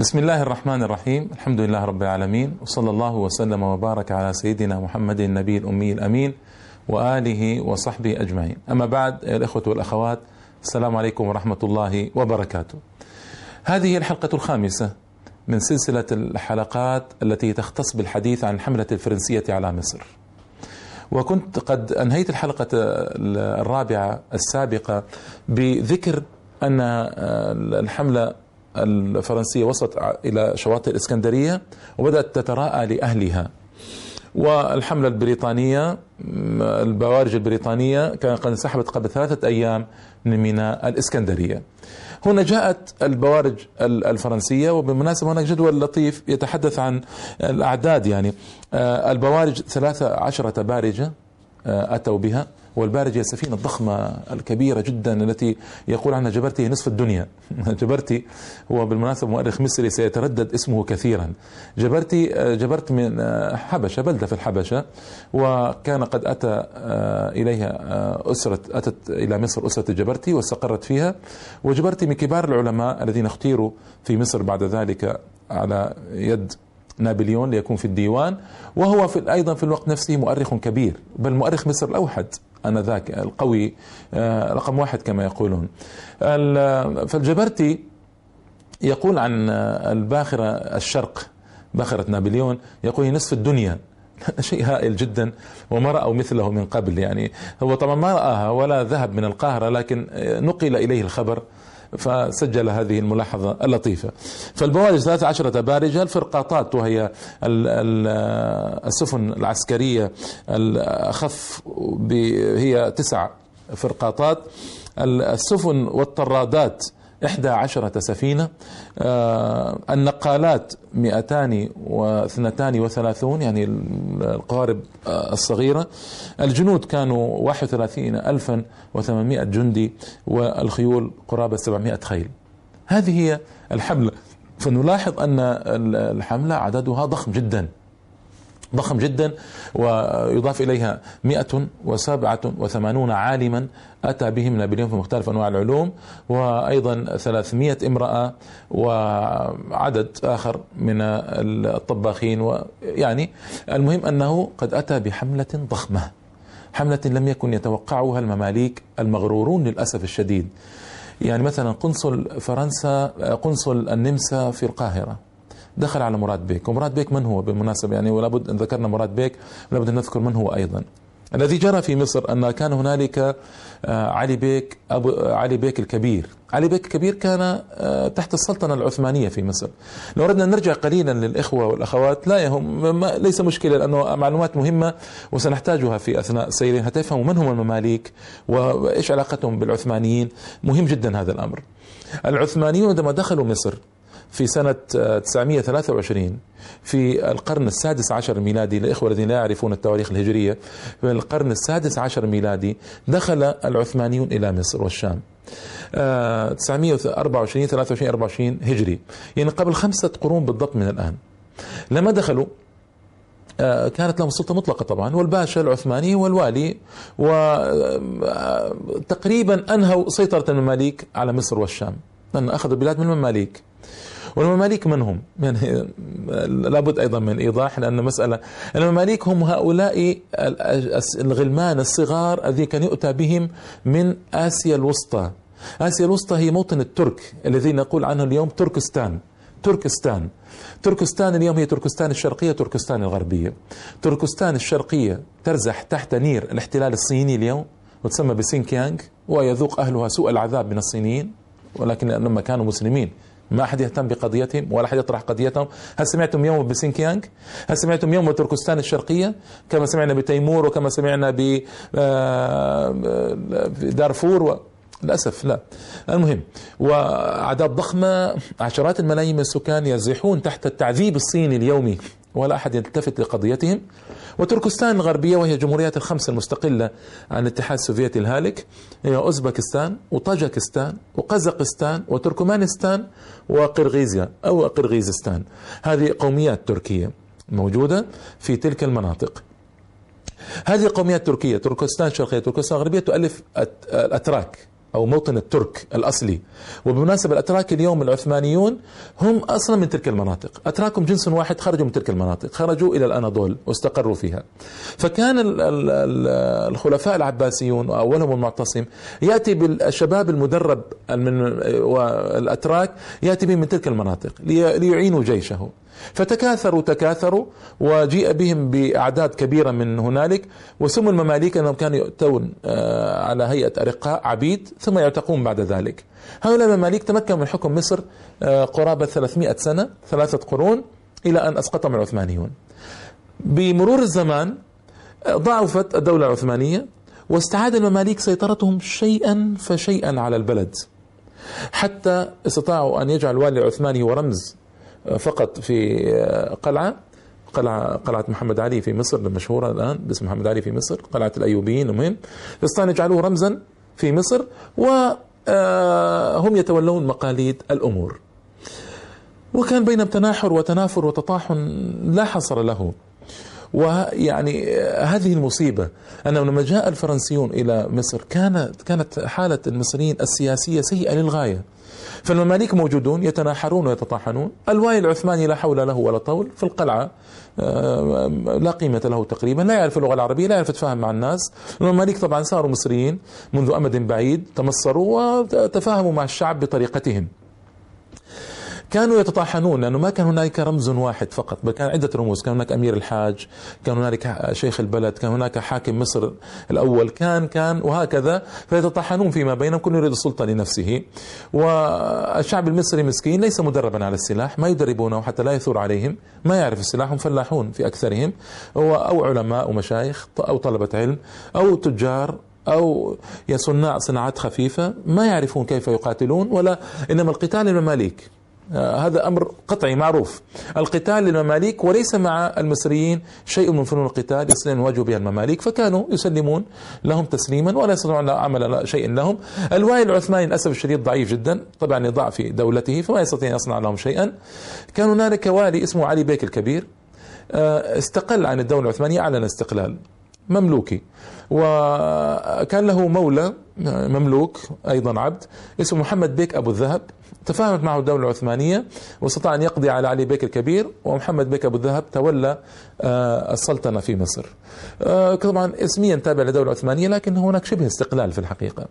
بسم الله الرحمن الرحيم الحمد لله رب العالمين وصلى الله وسلم وبارك على سيدنا محمد النبي الأمي الأمين وآله وصحبه أجمعين أما بعد الإخوة والأخوات السلام عليكم ورحمة الله وبركاته هذه الحلقة الخامسة من سلسلة الحلقات التي تختص بالحديث عن الحملة الفرنسية على مصر وكنت قد أنهيت الحلقة الرابعة السابقة بذكر أن الحملة الفرنسية وصلت إلى شواطئ الإسكندرية وبدأت تتراءى لأهلها. والحملة البريطانية البوارج البريطانية كانت قد انسحبت قبل ثلاثة أيام من ميناء الإسكندرية. هنا جاءت البوارج الفرنسية وبالمناسبة هناك جدول لطيف يتحدث عن الأعداد يعني. البوارج ثلاثة عشرة بارجة أتوا بها. والبارجة السفينة الضخمة الكبيرة جدا التي يقول عنها جبرتي نصف الدنيا. جبرتي هو بالمناسبة مؤرخ مصري سيتردد اسمه كثيرا. جبرتي جبرت من حبشة بلدة في الحبشة وكان قد أتى إليها أسرة أتت إلى مصر أسرة جبرتي واستقرت فيها. وجبرتي من كبار العلماء الذين اختيروا في مصر بعد ذلك على يد نابليون ليكون في الديوان. وهو في أيضا في الوقت نفسه مؤرخ كبير بل مؤرخ مصر الأوحد. آنذاك القوي رقم واحد كما يقولون. فالجبرتي يقول عن الباخرة الشرق باخرة نابليون يقول هي نصف الدنيا. شيء هائل جدا وما رأوا مثله من قبل. يعني هو طبعا ما رآها ولا ذهب من القاهرة لكن نقل إليه الخبر. فسجل هذه الملاحظة اللطيفة. فالبوارج 13 بارجة الفرقاطات وهي السفن العسكرية الأخف هي تسع فرقاطات. السفن والطرادات إحدى عشرة سفينة آه النقالات مئتان واثنتان وثلاثون يعني القوارب آه الصغيرة. الجنود كانوا واحد وثلاثين ألفا وثمانمائة جندي والخيول قرابة سبعمائة خيل. هذه هي الحملة. فنلاحظ أن الحملة عددها ضخم جدا. ضخم جدا ويضاف إليها 187 عالما أتى بهم نابليون في مختلف أنواع العلوم وأيضا 300 امرأة وعدد آخر من الطباخين ويعني المهم أنه قد أتى بحملة ضخمة حملة لم يكن يتوقعها المماليك المغرورون للأسف الشديد. يعني مثلا قنصل فرنسا قنصل النمسا في القاهرة. دخل على مراد بيك. ومراد بيك من هو؟ بالمناسبة يعني ولابد أن ذكرنا مراد بيك لابد أن نذكر من هو أيضا. الذي جرى في مصر أن كان هنالك علي بيك أبو علي بيك الكبير. علي بيك الكبير كان تحت السلطنة العثمانية في مصر. لو أردنا نرجع قليلا للإخوة والأخوات لا يهم ليس مشكلة لأنه معلومات مهمة وسنحتاجها في أثناء سيرنا تفهموا من هم المماليك وإيش علاقتهم بالعثمانيين؟ مهم جدا هذا الأمر. العثمانيون عندما دخلوا مصر في سنة 923 في القرن السادس عشر الميلادي للإخوة الذين لا يعرفون التواريخ الهجرية في القرن السادس عشر الميلادي دخل العثمانيون إلى مصر والشام. 924 23 24 هجري. يعني قبل خمسة قرون بالضبط من الآن. لما دخلوا كانت لهم سلطة مطلقة طبعا والباشا العثماني والوالي وتقريبا أنهوا سيطرة المماليك على مصر والشام. لأن أخذوا البلاد من المماليك. والمماليك من هم؟ يعني لابد أيضا من إيضاح لأن مسألة المماليك هم هؤلاء الغلمان الصغار الذين كان يؤتى بهم من آسيا الوسطى. آسيا الوسطى هي موطن الترك الذي نقول عنه اليوم تركستان. تركستان تركستان اليوم هي تركستان الشرقية تركستان الغربية تركستان الشرقية ترزح تحت نير الاحتلال الصيني اليوم وتسمى بسينكيانغ ويذوق أهلها سوء العذاب من الصينيين ولكن لما كانوا مسلمين ما أحد يهتم بقضيتهم ولا أحد يطرح قضيتهم. هل سمعتم يوم بسينكيانغ هل سمعتم يوم بتركستان الشرقية؟ كما سمعنا بتيمور وكما سمعنا بدارفور و... للأسف لا. المهم وأعداد ضخمة عشرات الملايين من السكان يزحون تحت التعذيب الصيني اليومي ولا أحد يلتفت لقضيتهم. وتركستان الغربية وهي الجمهوريات الخمس المستقلة عن الاتحاد السوفيتي الهالك هي أوزبكستان وطاجكستان وقزاقستان وتركمانستان وقرغيزيا أو قرغيزستان. هذه قوميات تركية موجودة في تلك المناطق. هذه القوميات التركية تركستان الشرقية تركستان الغربية تؤلف الأتراك. أو موطن الترك الأصلي. وبمناسبة الأتراك اليوم العثمانيون هم أصلا من تلك المناطق. أتراكم جنس واحد خرجوا من تلك المناطق خرجوا إلى الأناضول واستقروا فيها. فكان الخلفاء العباسيون وأولهم المعتصم يأتي بالشباب المدرب من والأتراك يأتي بهم من تلك المناطق ليعينوا جيشه. فتكاثروا تكاثروا وجيء بهم بأعداد كبيرة من هنالك وسموا المماليك أنهم كانوا يؤتون آه، على هيئة أرقاء عبيد ثم يعتقون بعد ذلك. هؤلاء المماليك تمكنوا من حكم مصر آه، قرابة 300 سنة ثلاثة قرون إلى أن أسقطهم العثمانيون. بمرور الزمان آه، ضعفت الدولة العثمانية واستعاد المماليك سيطرتهم شيئا فشيئا على البلد حتى استطاعوا أن يجعل الوالي العثماني ورمز فقط في قلعة قلعة قلعة محمد علي في مصر المشهورة الآن باسم محمد علي في مصر قلعة الأيوبيين المهم يستطيعون يجعلوه رمزا في مصر وهم آه، يتولون مقاليد الأمور. وكان بينهم تناحر وتنافر وتطاحن لا حصر له. ويعني هذه المصيبة أنه لما جاء الفرنسيون إلى مصر كانت كانت حالة المصريين السياسية سيئة للغاية. فالمماليك موجودون يتناحرون ويتطاحنون. الواي العثماني لا حول له ولا طول في القلعة. آه، لا قيمة له تقريبا. لا يعرف اللغة العربية لا يعرف يتفاهم مع الناس. المماليك طبعا صاروا مصريين منذ أمد بعيد تمصروا وتفاهموا مع الشعب بطريقتهم. كانوا يتطاحنون لأنه ما كان هنالك رمز واحد فقط بل كان عدة رموز كان هناك أمير الحاج كان هنالك شيخ البلد كان هناك حاكم مصر الأول كان كان وهكذا فيتطاحنون فيما بينهم كل يريد السلطة لنفسه. والشعب المصري مسكين ليس مدربا على السلاح ما يدربونه حتى لا يثور عليهم ما يعرف السلاح هم فلاحون في أكثرهم أو علماء ومشايخ أو طلبة علم أو تجار أو صناع صناعات خفيفة ما يعرفون كيف يقاتلون ولا إنما القتال المماليك. هذا أمر قطعي معروف. القتال للمماليك وليس مع المصريين شيء من فنون القتال يستطيعون يواجهوا بها المماليك فكانوا يسلمون لهم تسليما ولا يستطيعون عمل شيء لهم. الوالي العثماني للأسف الشديد ضعيف جدا طبعا لضعف دولته فما يستطيع أن يصنع لهم شيئا. كان هنالك والي اسمه علي بيك الكبير آه، استقل عن الدولة العثمانية أعلن استقلال مملوكي. وكان له مولى مملوك أيضا عبد اسمه محمد بيك أبو الذهب. تفاهمت معه الدولة العثمانية واستطاع أن يقضي على علي بيك الكبير ومحمد بيك أبو الذهب تولى آه، السلطنة في مصر. آه، طبعا اسميا تابع للدولة العثمانية لكن هناك شبه استقلال في الحقيقة.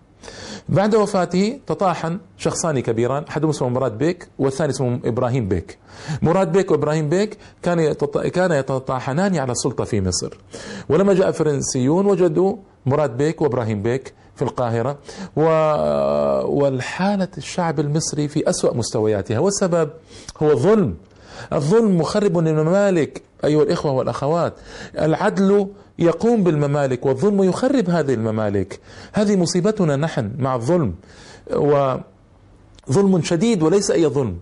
بعد وفاته تطاحن شخصان كبيران أحدهم اسمه مراد بيك والثاني اسمه إبراهيم بيك. مراد بيك وإبراهيم بيك كان كان يتطاحنان على السلطة في مصر. ولما جاء الفرنسيون وجدوا مراد بيك وإبراهيم بيك في القاهرة. و... والحالة الشعب المصري في أسوأ مستوياتها. والسبب هو الظلم الظلم مخرب للممالك أيها الإخوة والأخوات. العدل يقوم بالممالك والظلم يخرب هذه الممالك. هذه مصيبتنا نحن مع الظلم. وظلم شديد وليس أي ظلم.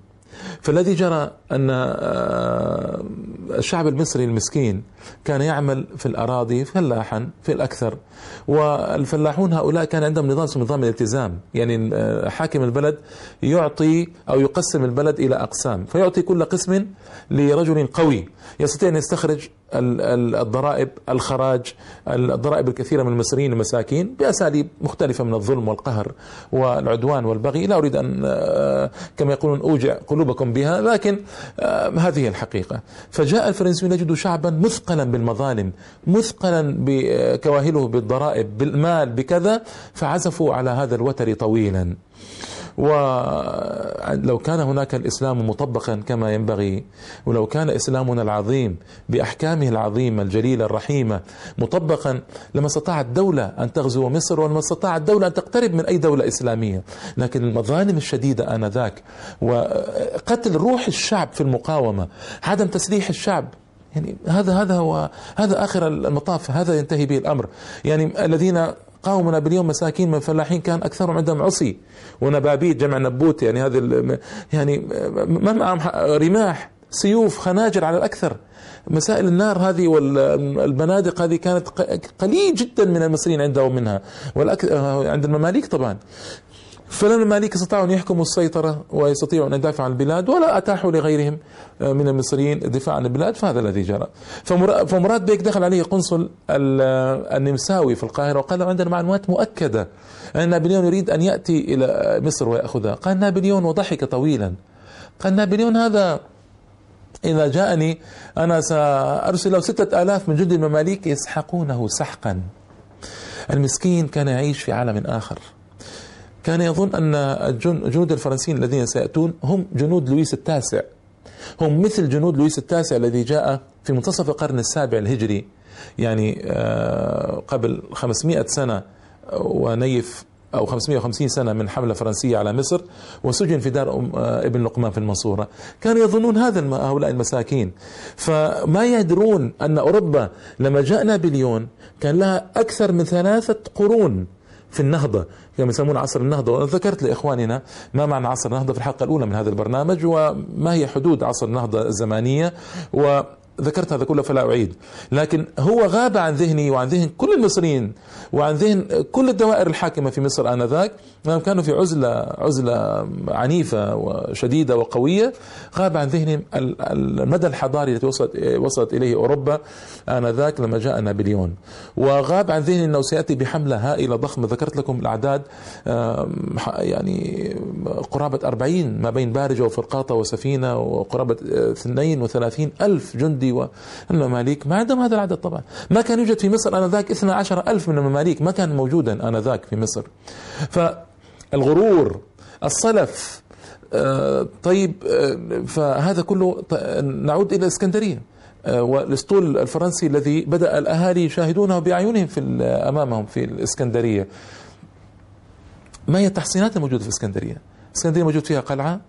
فالذي جرى أن آه، الشعب المصري المسكين كان يعمل في الأراضي فلاحا في الأكثر. والفلاحون هؤلاء كان عندهم نظام اسمه نظام الالتزام. يعني آه، حاكم البلد يعطي أو يقسم البلد إلى أقسام. فيعطي كل قسم لرجل قوي. يستطيع أن يستخرج الضرائب الخراج الضرائب الكثيرة من المصريين المساكين بأساليب مختلفة من الظلم والقهر والعدوان والبغي. لا أريد أن آه، كما يقولون أوجع قلوبكم بها لكن آه، هذه الحقيقة. فجاء الفرنسيون يجدوا شعبا مثقلا بالمظالم مثقلا بكواهله بالضرائب بالمال بكذا فعزفوا على هذا الوتر طويلا. ولو كان هناك الإسلام مطبقا كما ينبغي ولو كان إسلامنا العظيم بأحكامه العظيمة الجليلة الرحيمة مطبقا لما استطاعت دوله أن تغزو مصر ولما استطاعت دوله أن تقترب من أي دولة إسلامية. لكن المظالم الشديدة آنذاك وقتل روح الشعب في المقاومة عدم تسليح الشعب يعني هذا هذا هو هذا آخر المطاف هذا ينتهي به الأمر. يعني الذين قاومنا باليوم مساكين من الفلاحين كان أكثرهم عندهم عصي ونبابيت جمع نبوت يعني هذه يعني ما معهم؟ رماح سيوف خناجر على الأكثر. مسائل النار هذه والبنادق هذه كانت قليل جدا من المصريين عندهم منها عند المماليك طبعا. فلما المماليك استطاعوا أن يحكموا السيطرة ويستطيعوا أن يدافعوا عن البلاد ولا أتاحوا لغيرهم آه، من المصريين الدفاع عن البلاد فهذا الذي جرى. فمراد بيك دخل عليه قنصل آه، النمساوي في القاهرة وقال عندنا معلومات مؤكدة أن نابليون يريد أن يأتي إلى مصر ويأخذها. قال نابليون وضحك طويلا. قال نابليون هذا إذا جاءني أنا سأرسل له ستة آلاف من جند المماليك يسحقونه سحقا. المسكين كان يعيش في عالم آخر. كان يظن أن الجنود الفرنسيين الذين سيأتون هم جنود لويس التاسع. هم مثل جنود لويس التاسع الذي جاء في منتصف القرن السابع الهجري. يعني آه، قبل 500 سنة ونيف أو 550 سنة من حملة فرنسية على مصر وسجن في دار أم آه، ابن لقمان في المنصورة. كانوا يظنون هذا هؤلاء المساكين. فما يدرون أن أوروبا لما جاء نابليون كان لها أكثر من ثلاثة قرون في النهضة كما يسمون عصر النهضة. وأنا ذكرت لإخواننا ما معنى عصر النهضة في الحلقة الأولى من هذا البرنامج وما هي حدود عصر النهضة الزمانية. و ذكرت هذا كله فلا أعيد. لكن هو غاب عن ذهني وعن ذهن كل المصريين وعن ذهن كل الدوائر الحاكمة في مصر آنذاك. كانوا في عزلة عزلة عنيفة وشديدة وقوية. غاب عن ذهنهم المدى الحضاري الذي وصلت وصلت إليه أوروبا آنذاك لما جاء نابليون وغاب عن ذهني أنه سيأتي بحملة هائلة ضخمة. ذكرت لكم الأعداد يعني قرابة أربعين ما بين بارجة وفرقاطة وسفينة وقرابة 32 ألف جندي السعودي والمماليك ما عندهم هذا العدد طبعا. ما كان يوجد في مصر آنذاك 12 ألف من المماليك. ما كان موجودا آنذاك في مصر. فالغرور الصلف آه، طيب آه، فهذا كله نعود إلى الإسكندرية آه، والأسطول الفرنسي الذي بدأ الأهالي يشاهدونه بأعينهم في أمامهم في الإسكندرية. ما هي التحصينات الموجودة في الإسكندرية الإسكندرية موجود فيها قلعة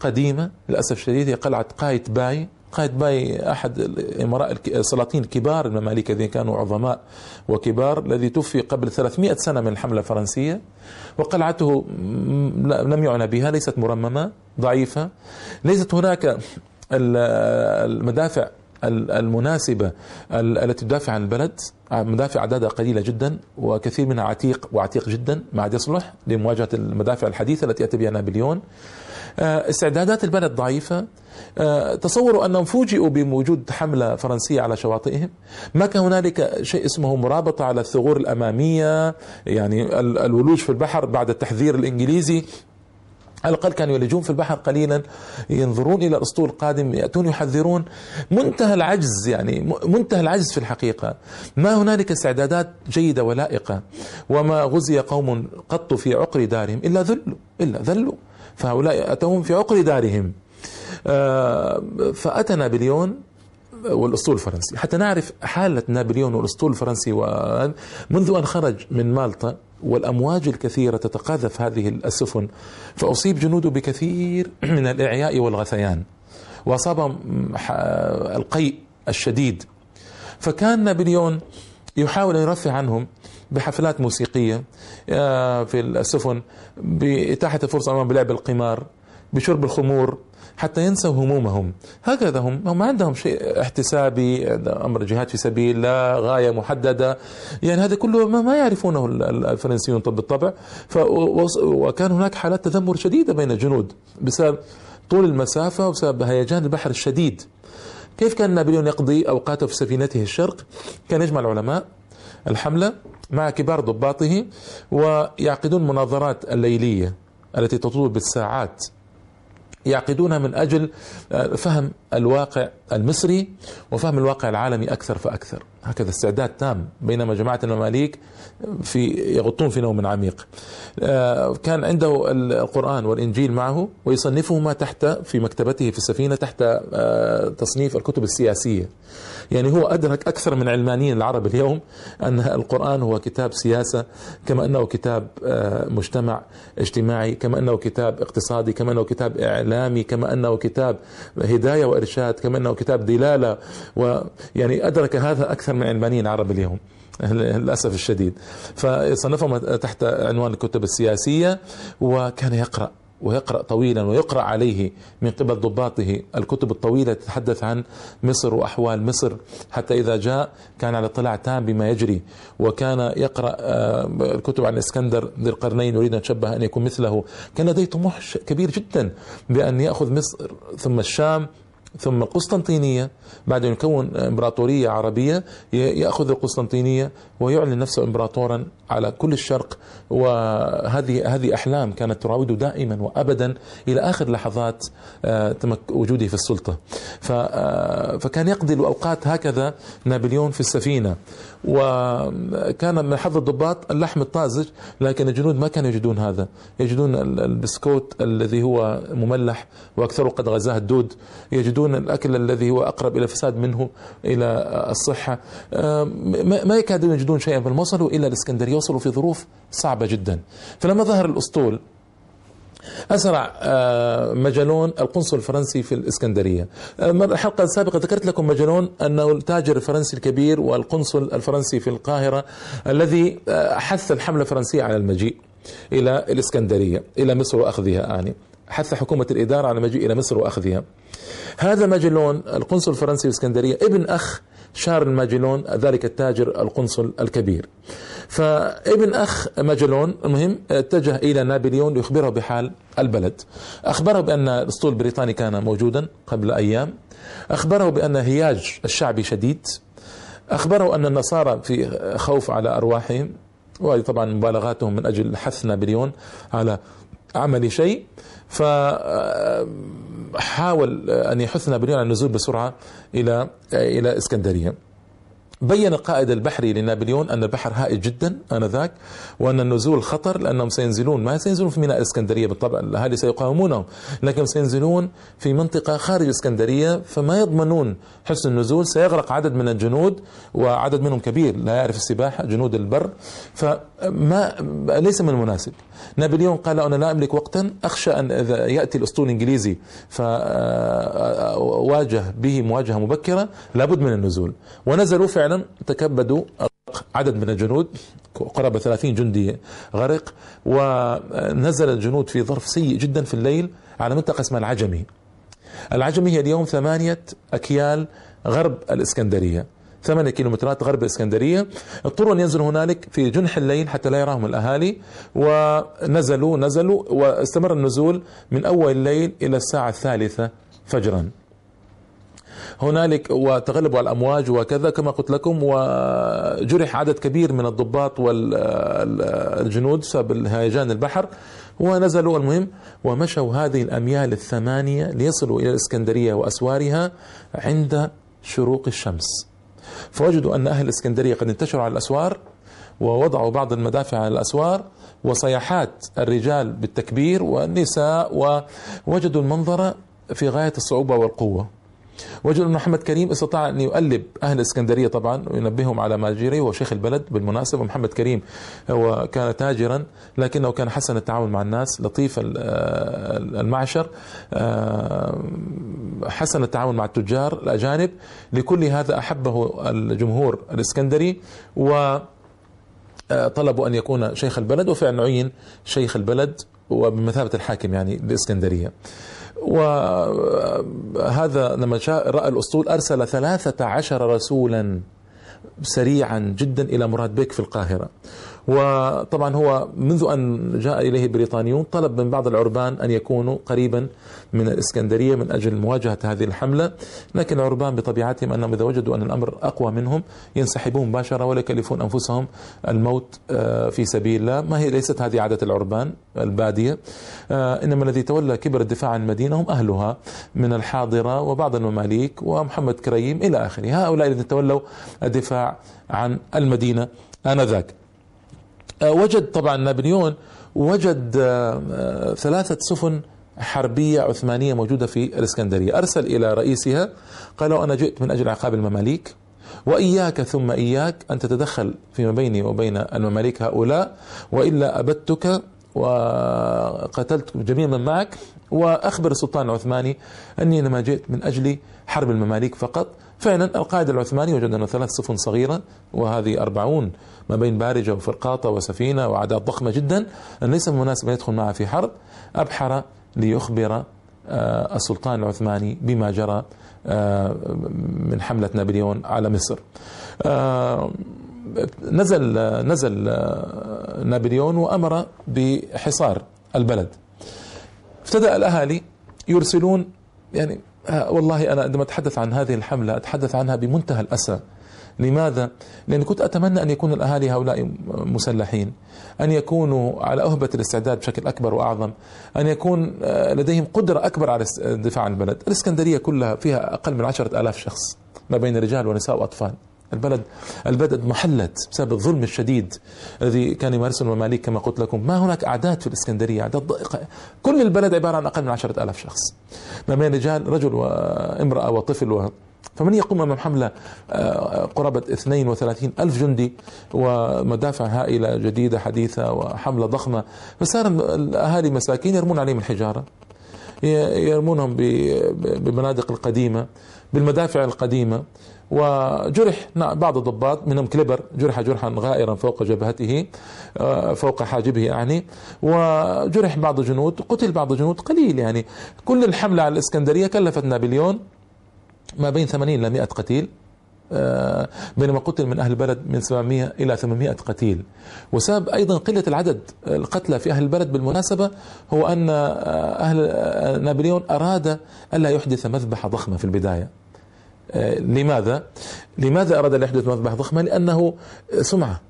قديمة للأسف الشديد هي قلعة قايت باي قائد باي أحد الإمراء السلاطين الكبار المماليك الذين كانوا عظماء وكبار الذي توفي قبل 300 سنة من الحملة الفرنسية وقلعته لم يعنى بها ليست مرممة ضعيفة. ليست هناك المدافع المناسبة التي تدافع عن البلد. مدافع عددها قليلة جدا وكثير منها عتيق وعتيق جدا ما عاد يصلح لمواجهة المدافع الحديثة التي يأتي بها نابليون. استعدادات البلد ضعيفة. آه، تصوروا أنهم فوجئوا بوجود حملة فرنسية على شواطئهم. ما كان هنالك شيء اسمه مرابطة على الثغور الأمامية يعني الولوج في البحر بعد التحذير الإنجليزي. على الأقل كانوا يلجون في البحر قليلا ينظرون إلى الأسطول القادم يأتون يحذرون. منتهى العجز يعني منتهى العجز في الحقيقة. ما هنالك استعدادات جيدة ولائقة وما غزي قوم قط في عقر دارهم إلا ذلوا إلا ذلوا. فهؤلاء أتوهم في عقر دارهم. آه، فأتى نابليون والأسطول الفرنسي. حتى نعرف حالة نابليون والأسطول الفرنسي منذ أن خرج من مالطا والأمواج الكثيرة تتقاذف هذه السفن فأصيب جنوده بكثير من الإعياء والغثيان وأصابهم القيء الشديد. فكان نابليون يحاول أن يرفع عنهم بحفلات موسيقية آه، في السفن بإتاحة الفرصة أمام بلعب القمار بشرب الخمور حتى ينسوا همومهم. هكذا هم ما عندهم شيء احتسابي أمر جهاد في سبيل الله غاية محددة. يعني هذا كله ما, ما يعرفونه الفرنسيون بالطبع وكان هناك حالات تذمر شديدة بين الجنود بسبب طول المسافة وبسبب هيجان البحر الشديد. كيف كان نابليون يقضي أوقاته في سفينته الشرق؟ كان يجمع العلماء الحملة مع كبار ضباطه ويعقدون مناظرات الليلية التي تطول بالساعات. يعقدونها من أجل آه، فهم الواقع المصري وفهم الواقع العالمي أكثر فأكثر. هكذا استعداد تام بينما جماعة المماليك في يغطون في نوم عميق. آه، كان عنده القرآن والإنجيل معه ويصنفهما تحت في مكتبته في السفينة تحت آه، تصنيف الكتب السياسية. يعني هو أدرك أكثر من علمانيين العرب اليوم أن القرآن هو كتاب سياسة كما أنه كتاب آه، مجتمع اجتماعي كما أنه كتاب اقتصادي كما أنه كتاب إعلامي كما أنه كتاب هداية وإرشاد كما أنه كتاب دلالة. ويعني أدرك هذا أكثر من علمانيين العرب اليوم للأسف الشديد. فصنفهم تحت عنوان الكتب السياسية وكان يقرأ. ويقرأ طويلا ويقرأ عليه من قبل ضباطه. الكتب الطويلة تتحدث عن مصر وأحوال مصر. حتى إذا جاء كان على اطلاع تام بما يجري. وكان يقرأ آه، الكتب عن الإسكندر ذي القرنين. يريد أن تشبه أن يكون مثله. كان لديه طموح كبير جدا بأن يأخذ مصر ثم الشام. ثم القسطنطينية بعد أن يكون إمبراطورية عربية يأخذ القسطنطينية ويعلن نفسه إمبراطورا على كل الشرق. وهذه هذه أحلام كانت تراوده دائما وأبدا إلى آخر لحظات آه، وجوده في السلطة. آه، فكان يقضي الأوقات هكذا نابليون في السفينة. وكان من حظ الضباط اللحم الطازج لكن الجنود ما كانوا يجدون هذا. يجدون البسكوت الذي هو مملح واكثره قد غزاه الدود. يجدون الأكل الذي هو أقرب إلى الفساد منه إلى الصحة. ما يكادون يجدون شيئا فلما وصلوا إلى الاسكندريه وصلوا في ظروف صعبة جدا. فلما ظهر الأسطول أسرع آه، مجالون القنصل الفرنسي في الإسكندرية. آه، الحلقة السابقة ذكرت لكم مجالون أنه التاجر الفرنسي الكبير والقنصل الفرنسي في القاهرة الذي آه، حث الحملة الفرنسية على المجيء إلى الإسكندرية إلى مصر وأخذها آني. حث حكومة الإدارة على المجيء إلى مصر وأخذها. هذا ماجلون القنصل الفرنسي في الإسكندرية ابن أخ شارل ماجلون ذلك التاجر القنصل الكبير. فابن أخ ماجلون المهم اتجه إلى نابليون ليخبره بحال البلد. أخبره بأن الأسطول البريطاني كان موجودا قبل أيام. أخبره بأن هياج الشعبي شديد. أخبره أن النصارى في خوف على أرواحهم وهذه طبعا مبالغاتهم من أجل حث نابليون على عمل شيء. فحاول أن يحث نابليون على النزول بسرعة إلى إلى إسكندرية. بين القائد البحري لنابليون أن البحر هائل جدا آنذاك وأن النزول خطر لأنهم سينزلون ما سينزلون في ميناء الإسكندرية بالطبع الأهالي سيقاومونهم لكن سينزلون في منطقة خارج الإسكندرية فما يضمنون حسن النزول سيغرق عدد من الجنود وعدد منهم كبير لا يعرف السباحة جنود البر فما ليس من المناسب. نابليون قال أنا لا أملك وقتا أخشى أن إذا يأتي الأسطول الإنجليزي فواجه به مواجهة مبكرة لابد من النزول. ونزلوا فعلا تكبدوا عدد من الجنود قرابة 30 جندي غرق ونزل الجنود في ظرف سيء جدا في الليل على منطقة اسمها العجمي. العجمي هي اليوم ثمانية أكيال غرب الإسكندرية. ثمانية كيلومترات غرب الإسكندرية. اضطروا أن ينزلوا هنالك في جنح الليل حتى لا يراهم الأهالي ونزلوا نزلوا واستمر النزول من أول الليل إلى الساعة الثالثة فجرا. هنالك وتغلبوا على الأمواج وكذا كما قلت لكم وجرح عدد كبير من الضباط والجنود بسبب هيجان البحر ونزلوا. المهم ومشوا هذه الأميال الثمانية ليصلوا إلى الإسكندرية وأسوارها عند شروق الشمس. فوجدوا أن أهل الإسكندرية قد انتشروا على الأسوار ووضعوا بعض المدافع على الأسوار وصيحات الرجال بالتكبير والنساء ووجدوا المنظر في غاية الصعوبة والقوة. أن محمد كريم استطاع أن يؤلب أهل الإسكندرية طبعا وينبههم على ما جري وهو شيخ البلد بالمناسبة محمد كريم هو كان تاجرا لكنه كان حسن التعامل مع الناس لطيف المعشر حسن التعامل مع التجار الأجانب. لكل هذا أحبه الجمهور الإسكندري و طلبوا أن يكون شيخ البلد وفعلا عين شيخ البلد وبمثابة الحاكم يعني الإسكندرية وهذا لما رأى الأسطول أرسل ثلاثة عشر رسولا سريعا جدا إلى مراد بيك في القاهرة. وطبعا هو منذ أن جاء إليه البريطانيون طلب من بعض العربان أن يكونوا قريبا من الإسكندرية من أجل مواجهة هذه الحملة لكن العربان بطبيعتهم أنهم إذا وجدوا أن الأمر أقوى منهم ينسحبون مباشرة ولا يكلفون أنفسهم الموت آه، في سبيل الله. ما هي ليست هذه عادة العربان البادية؟ آه، إنما الذي تولى كبر الدفاع عن المدينة هم أهلها من الحاضرة وبعض المماليك ومحمد كريم إلى آخره. هؤلاء الذين تولوا الدفاع عن المدينة آنذاك. وجد طبعا نابليون وجد آه، ثلاثة سفن حربية عثمانية موجودة في الإسكندرية. أرسل إلى رئيسها قال أنا جئت من أجل عقاب المماليك وإياك ثم إياك أن تتدخل فيما بيني وبين المماليك هؤلاء وإلا أبدتك وقتلت جميع من معك. وأخبر السلطان العثماني أني إنما جئت من أجل حرب المماليك فقط فعلا القائد العثماني وجد أنه ثلاث سفن صغيرة وهذه أربعون ما بين بارجة وفرقاطة وسفينة وأعداد ضخمة جدا أن ليس مناسب أن يدخل معها في حرب. أبحر ليخبر آه، السلطان العثماني بما جرى آه، من حملة نابليون على مصر. آه، نزل نزل نابليون وأمر بحصار البلد. ابتدأ الأهالي يرسلون يعني والله أنا عندما أتحدث عن هذه الحملة أتحدث عنها بمنتهى الأسى. لماذا؟ لأني كنت أتمنى أن يكون الأهالي هؤلاء مسلحين أن يكونوا على أهبة الاستعداد بشكل أكبر وأعظم أن يكون لديهم قدرة أكبر على الدفاع عن البلد. الإسكندرية كلها فيها أقل من عشرة آلاف شخص ما بين رجال ونساء وأطفال. البلد البلد محلت بسبب الظلم الشديد الذي كان يمارسه المماليك كما قلت لكم. ما هناك أعداد في الإسكندرية؟ أعداد ضائقة. كل البلد عبارة عن أقل من عشرة ألاف شخص. ما بين رجال رجل وامرأة وطفل و فمن يقوم أمام حملة آه، قرابة 32 ألف جندي ومدافع هائلة جديدة حديثة وحملة ضخمة. فصار الأهالي مساكين يرمون عليهم الحجارة. يرمونهم ببنادق القديمة بالمدافع القديمة. وجرح بعض الضباط منهم كليبر جرح جرحا غائرا فوق جبهته آه، فوق حاجبه يعني وجرح بعض الجنود قتل بعض الجنود قليل يعني. كل الحملة على الإسكندرية كلفت نابليون ما بين 80 إلى 100 قتيل آه، بينما قتل من أهل البلد من 700 إلى 800 قتيل. وسبب أيضا قلة العدد القتلى في أهل البلد بالمناسبة هو أن آه، أهل نابليون أراد ألا يحدث مذبحة ضخمة في البداية. آه، لماذا؟ لماذا أراد أن يحدث مذبحة ضخمة؟ لأنه سمعة.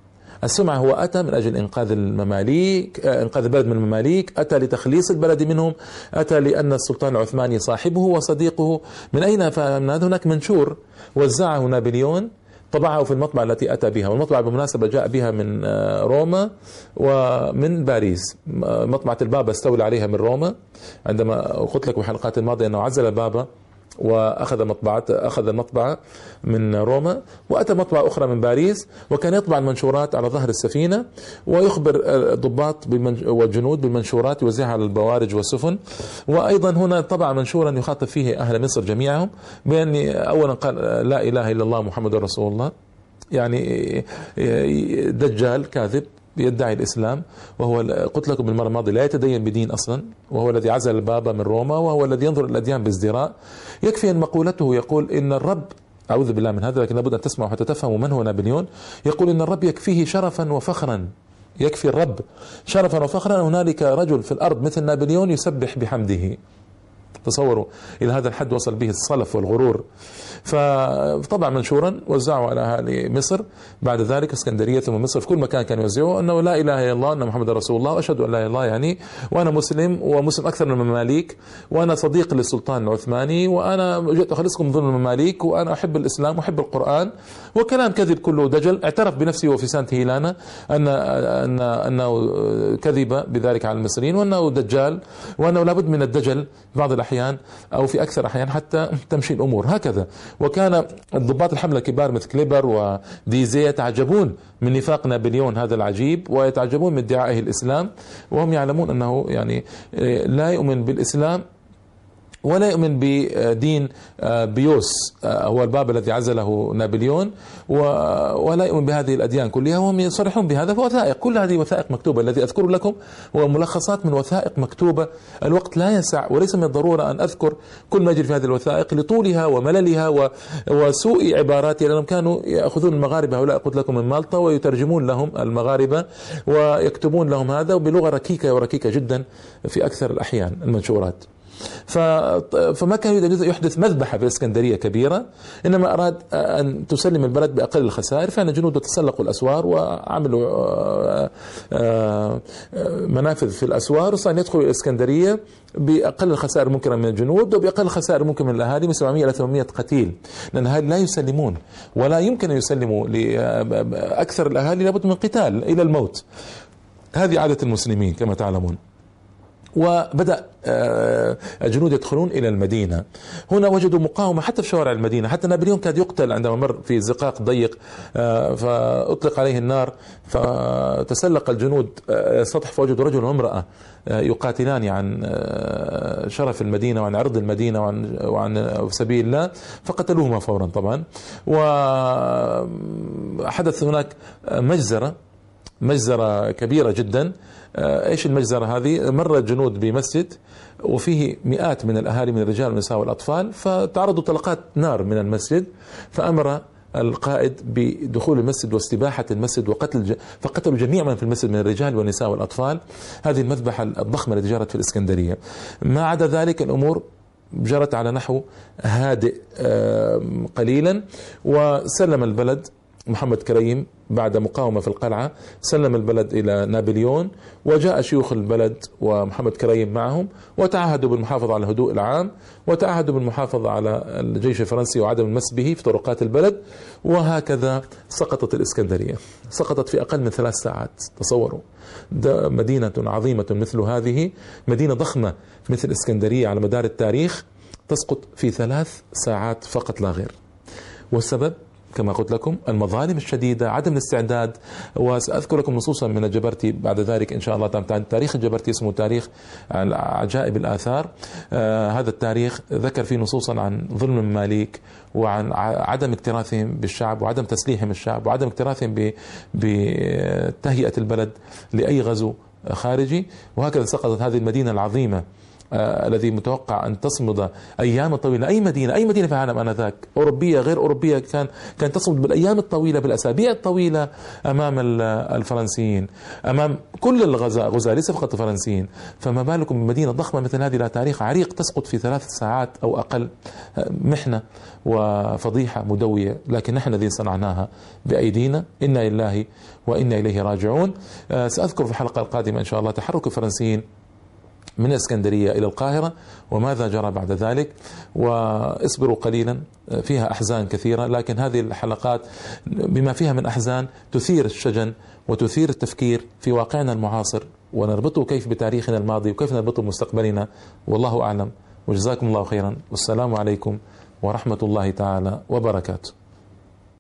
السمعة هو أتى من أجل إنقاذ المماليك آه، إنقاذ البلد من المماليك أتى لتخليص البلد منهم أتى لأن السلطان العثماني صاحبه وصديقه. من أين فهمنا هناك منشور؟ وزعه نابليون طبعه في المطبعة التي أتى بها. والمطبعة بالمناسبة جاء بها من آه، روما ومن باريس. مطبعة البابا استولى عليها من روما. عندما قلت لك في الحلقات الماضية أنه عزل البابا وأخذ مطبعة أخذ المطبعة من روما وأتى مطبعة أخرى من باريس وكان يطبع المنشورات على ظهر السفينة ويخبر الضباط والجنود بالمنشورات يوزعها على البوارج والسفن. وأيضا هنا طبع منشورا يخاطب فيه أهل مصر جميعهم بأن اولا قال لا إله إلا الله محمد رسول الله يعني دجال كاذب يدعي الإسلام وهو قلت لكم بالمرة الماضية لا يتدين بدين أصلا وهو الذي عزل البابا من روما وهو الذي ينظر الأديان بازدراء. يكفي أن مقولته يقول إن الرب أعوذ بالله من هذا لكن لابد أن تسمعوا حتى تفهموا من هو نابليون. يقول إن الرب يكفيه شرفا وفخرا. يكفي الرب شرفا وفخرا. هنالك رجل في الأرض مثل نابليون يسبح بحمده. تصوروا إلى هذا الحد وصل به الصلف والغرور. فطبع منشورا وزعه على اهالي مصر. بعد ذلك اسكندرية ثم مصر في كل مكان كانوا يوزعوه أنه لا إله إلا الله أن محمد رسول الله وأشهد أن لا إله إلا الله يعني. وأنا مسلم ومسلم أكثر من المماليك وأنا صديق للسلطان العثماني وأنا جئت أخلصكم من ظلم المماليك وأنا أحب الإسلام وأحب القرآن. وكلام كذب كله دجل. اعترف بنفسه وفي سانت هيلانا ان ان أنه كذب بذلك على المصريين وأنه دجال وأنه لابد من الدجل في بعض الأحيان أو في أكثر الاحيان حتى تمشي الأمور. هكذا. وكان الضباط الحملة الكبار مثل كليبر وديزي يتعجبون من نفاق نابليون هذا العجيب ويتعجبون من ادعائه الإسلام وهم يعلمون أنه يعني لا يؤمن بالإسلام ولا يؤمن بدين آه، بيوس آه، هو الباب الذي عزله نابليون ولا يؤمن بهذه الأديان كلها وهم يصرحون بهذا وثائق. كل هذه وثائق مكتوبة. الذي أذكر لكم هو ملخصات من وثائق مكتوبة. الوقت لا يسع وليس من الضرورة أن أذكر كل ما يجري في هذه الوثائق لطولها ومللها وسوء عباراتها لأنهم كانوا يأخذون المغاربة. هؤلاء قلت لكم من مالطا ويترجمون لهم المغاربة ويكتبون لهم هذا وبلغة ركيكة وركيكة جدا في أكثر الأحيان المنشورات. فما كان يريد أن يحدث مذبحة في الإسكندرية كبيرة إنما أراد أن تسلم البلد بأقل الخسائر فأن جنوده تسلقوا الأسوار وعملوا آه، آه، منافذ في الأسوار وصار يدخلوا الإسكندرية بأقل الخسائر ممكنة من الجنود وبأقل الخسائر ممكن من الأهالي من 700 إلى 800 قتيل. لأن الأهالي لا يسلمون ولا يمكن أن يسلموا لأكثر الأهالي لابد من قتال إلى الموت. هذه عادة المسلمين كما تعلمون. وبدأ آه، الجنود يدخلون إلى المدينة. هنا وجدوا مقاومة حتى في شوارع المدينة. حتى نابليون كاد يقتل عندما مر في زقاق ضيق آه، فأطلق عليه النار. فتسلق الجنود السطح آه، فوجدوا رجل وامرأة يقاتلان عن شرف المدينة وعن عرض المدينة وعن, وعن سبيل الله. فقتلوهما فورا طبعا. وحدث هناك مجزرة مجزرة كبيرة جدا. إيش المجزرة هذه؟ مر الجنود بمسجد وفيه مئات من الأهالي من الرجال والنساء والأطفال فتعرضوا طلقات نار من المسجد فأمر القائد بدخول المسجد واستباحة المسجد وقتل ج... فقتلوا جميع من في المسجد من الرجال والنساء والأطفال. هذه المذبحة الضخمة التي جرت في الإسكندرية. ما عدا ذلك الأمور جرت على نحو هادئ قليلا وسلم البلد محمد كريم بعد مقاومة في القلعة سلم البلد إلى نابليون وجاء شيوخ البلد ومحمد كريم معهم وتعهدوا بالمحافظة على الهدوء العام وتعهدوا بالمحافظة على الجيش الفرنسي وعدم المس به في طرقات البلد وهكذا سقطت الإسكندرية. سقطت في أقل من ثلاث ساعات. تصوروا. مدينة عظيمة مثل هذه مدينة ضخمة مثل الإسكندرية على مدار التاريخ تسقط في ثلاث ساعات فقط لا غير. والسبب؟ كما قلت لكم المظالم الشديدة عدم الاستعداد وسأذكر لكم نصوصا من الجبرتي بعد ذلك إن شاء الله تاريخ الجبرتي اسمه تاريخ عجائب الآثار. آه هذا التاريخ ذكر فيه نصوصا عن ظلم المماليك وعن عدم اكتراثهم بالشعب وعدم تسليحهم الشعب وعدم اكتراثهم بتهيئة البلد لأي غزو خارجي. وهكذا سقطت هذه المدينة العظيمة الذي متوقع أن تصمد أيام طويلة. أي مدينة أي مدينة في العالم آنذاك؟ أوروبية غير أوروبية كان كان تصمد بالأيام الطويلة بالأسابيع الطويلة أمام الفرنسيين أمام كل الغزاة غزاة ليس فقط الفرنسيين. فما بالكم بمدينة ضخمة مثل هذه لها تاريخ عريق تسقط في ثلاث ساعات أو أقل آه، محنة وفضيحة مدوية. لكن نحن الذين صنعناها بأيدينا إنا لله وإنا إليه راجعون. آه، سأذكر في الحلقة القادمة إن شاء الله تحرك الفرنسيين من الاسكندريه إلى القاهرة وماذا جرى بعد ذلك؟ وإصبروا قليلا فيها أحزان كثيرة لكن هذه الحلقات بما فيها من أحزان تثير الشجن وتثير التفكير في واقعنا المعاصر ونربطه كيف بتاريخنا الماضي وكيف نربطه بمستقبلنا. والله أعلم. وجزاكم الله خيرا. والسلام عليكم ورحمة الله تعالى وبركاته.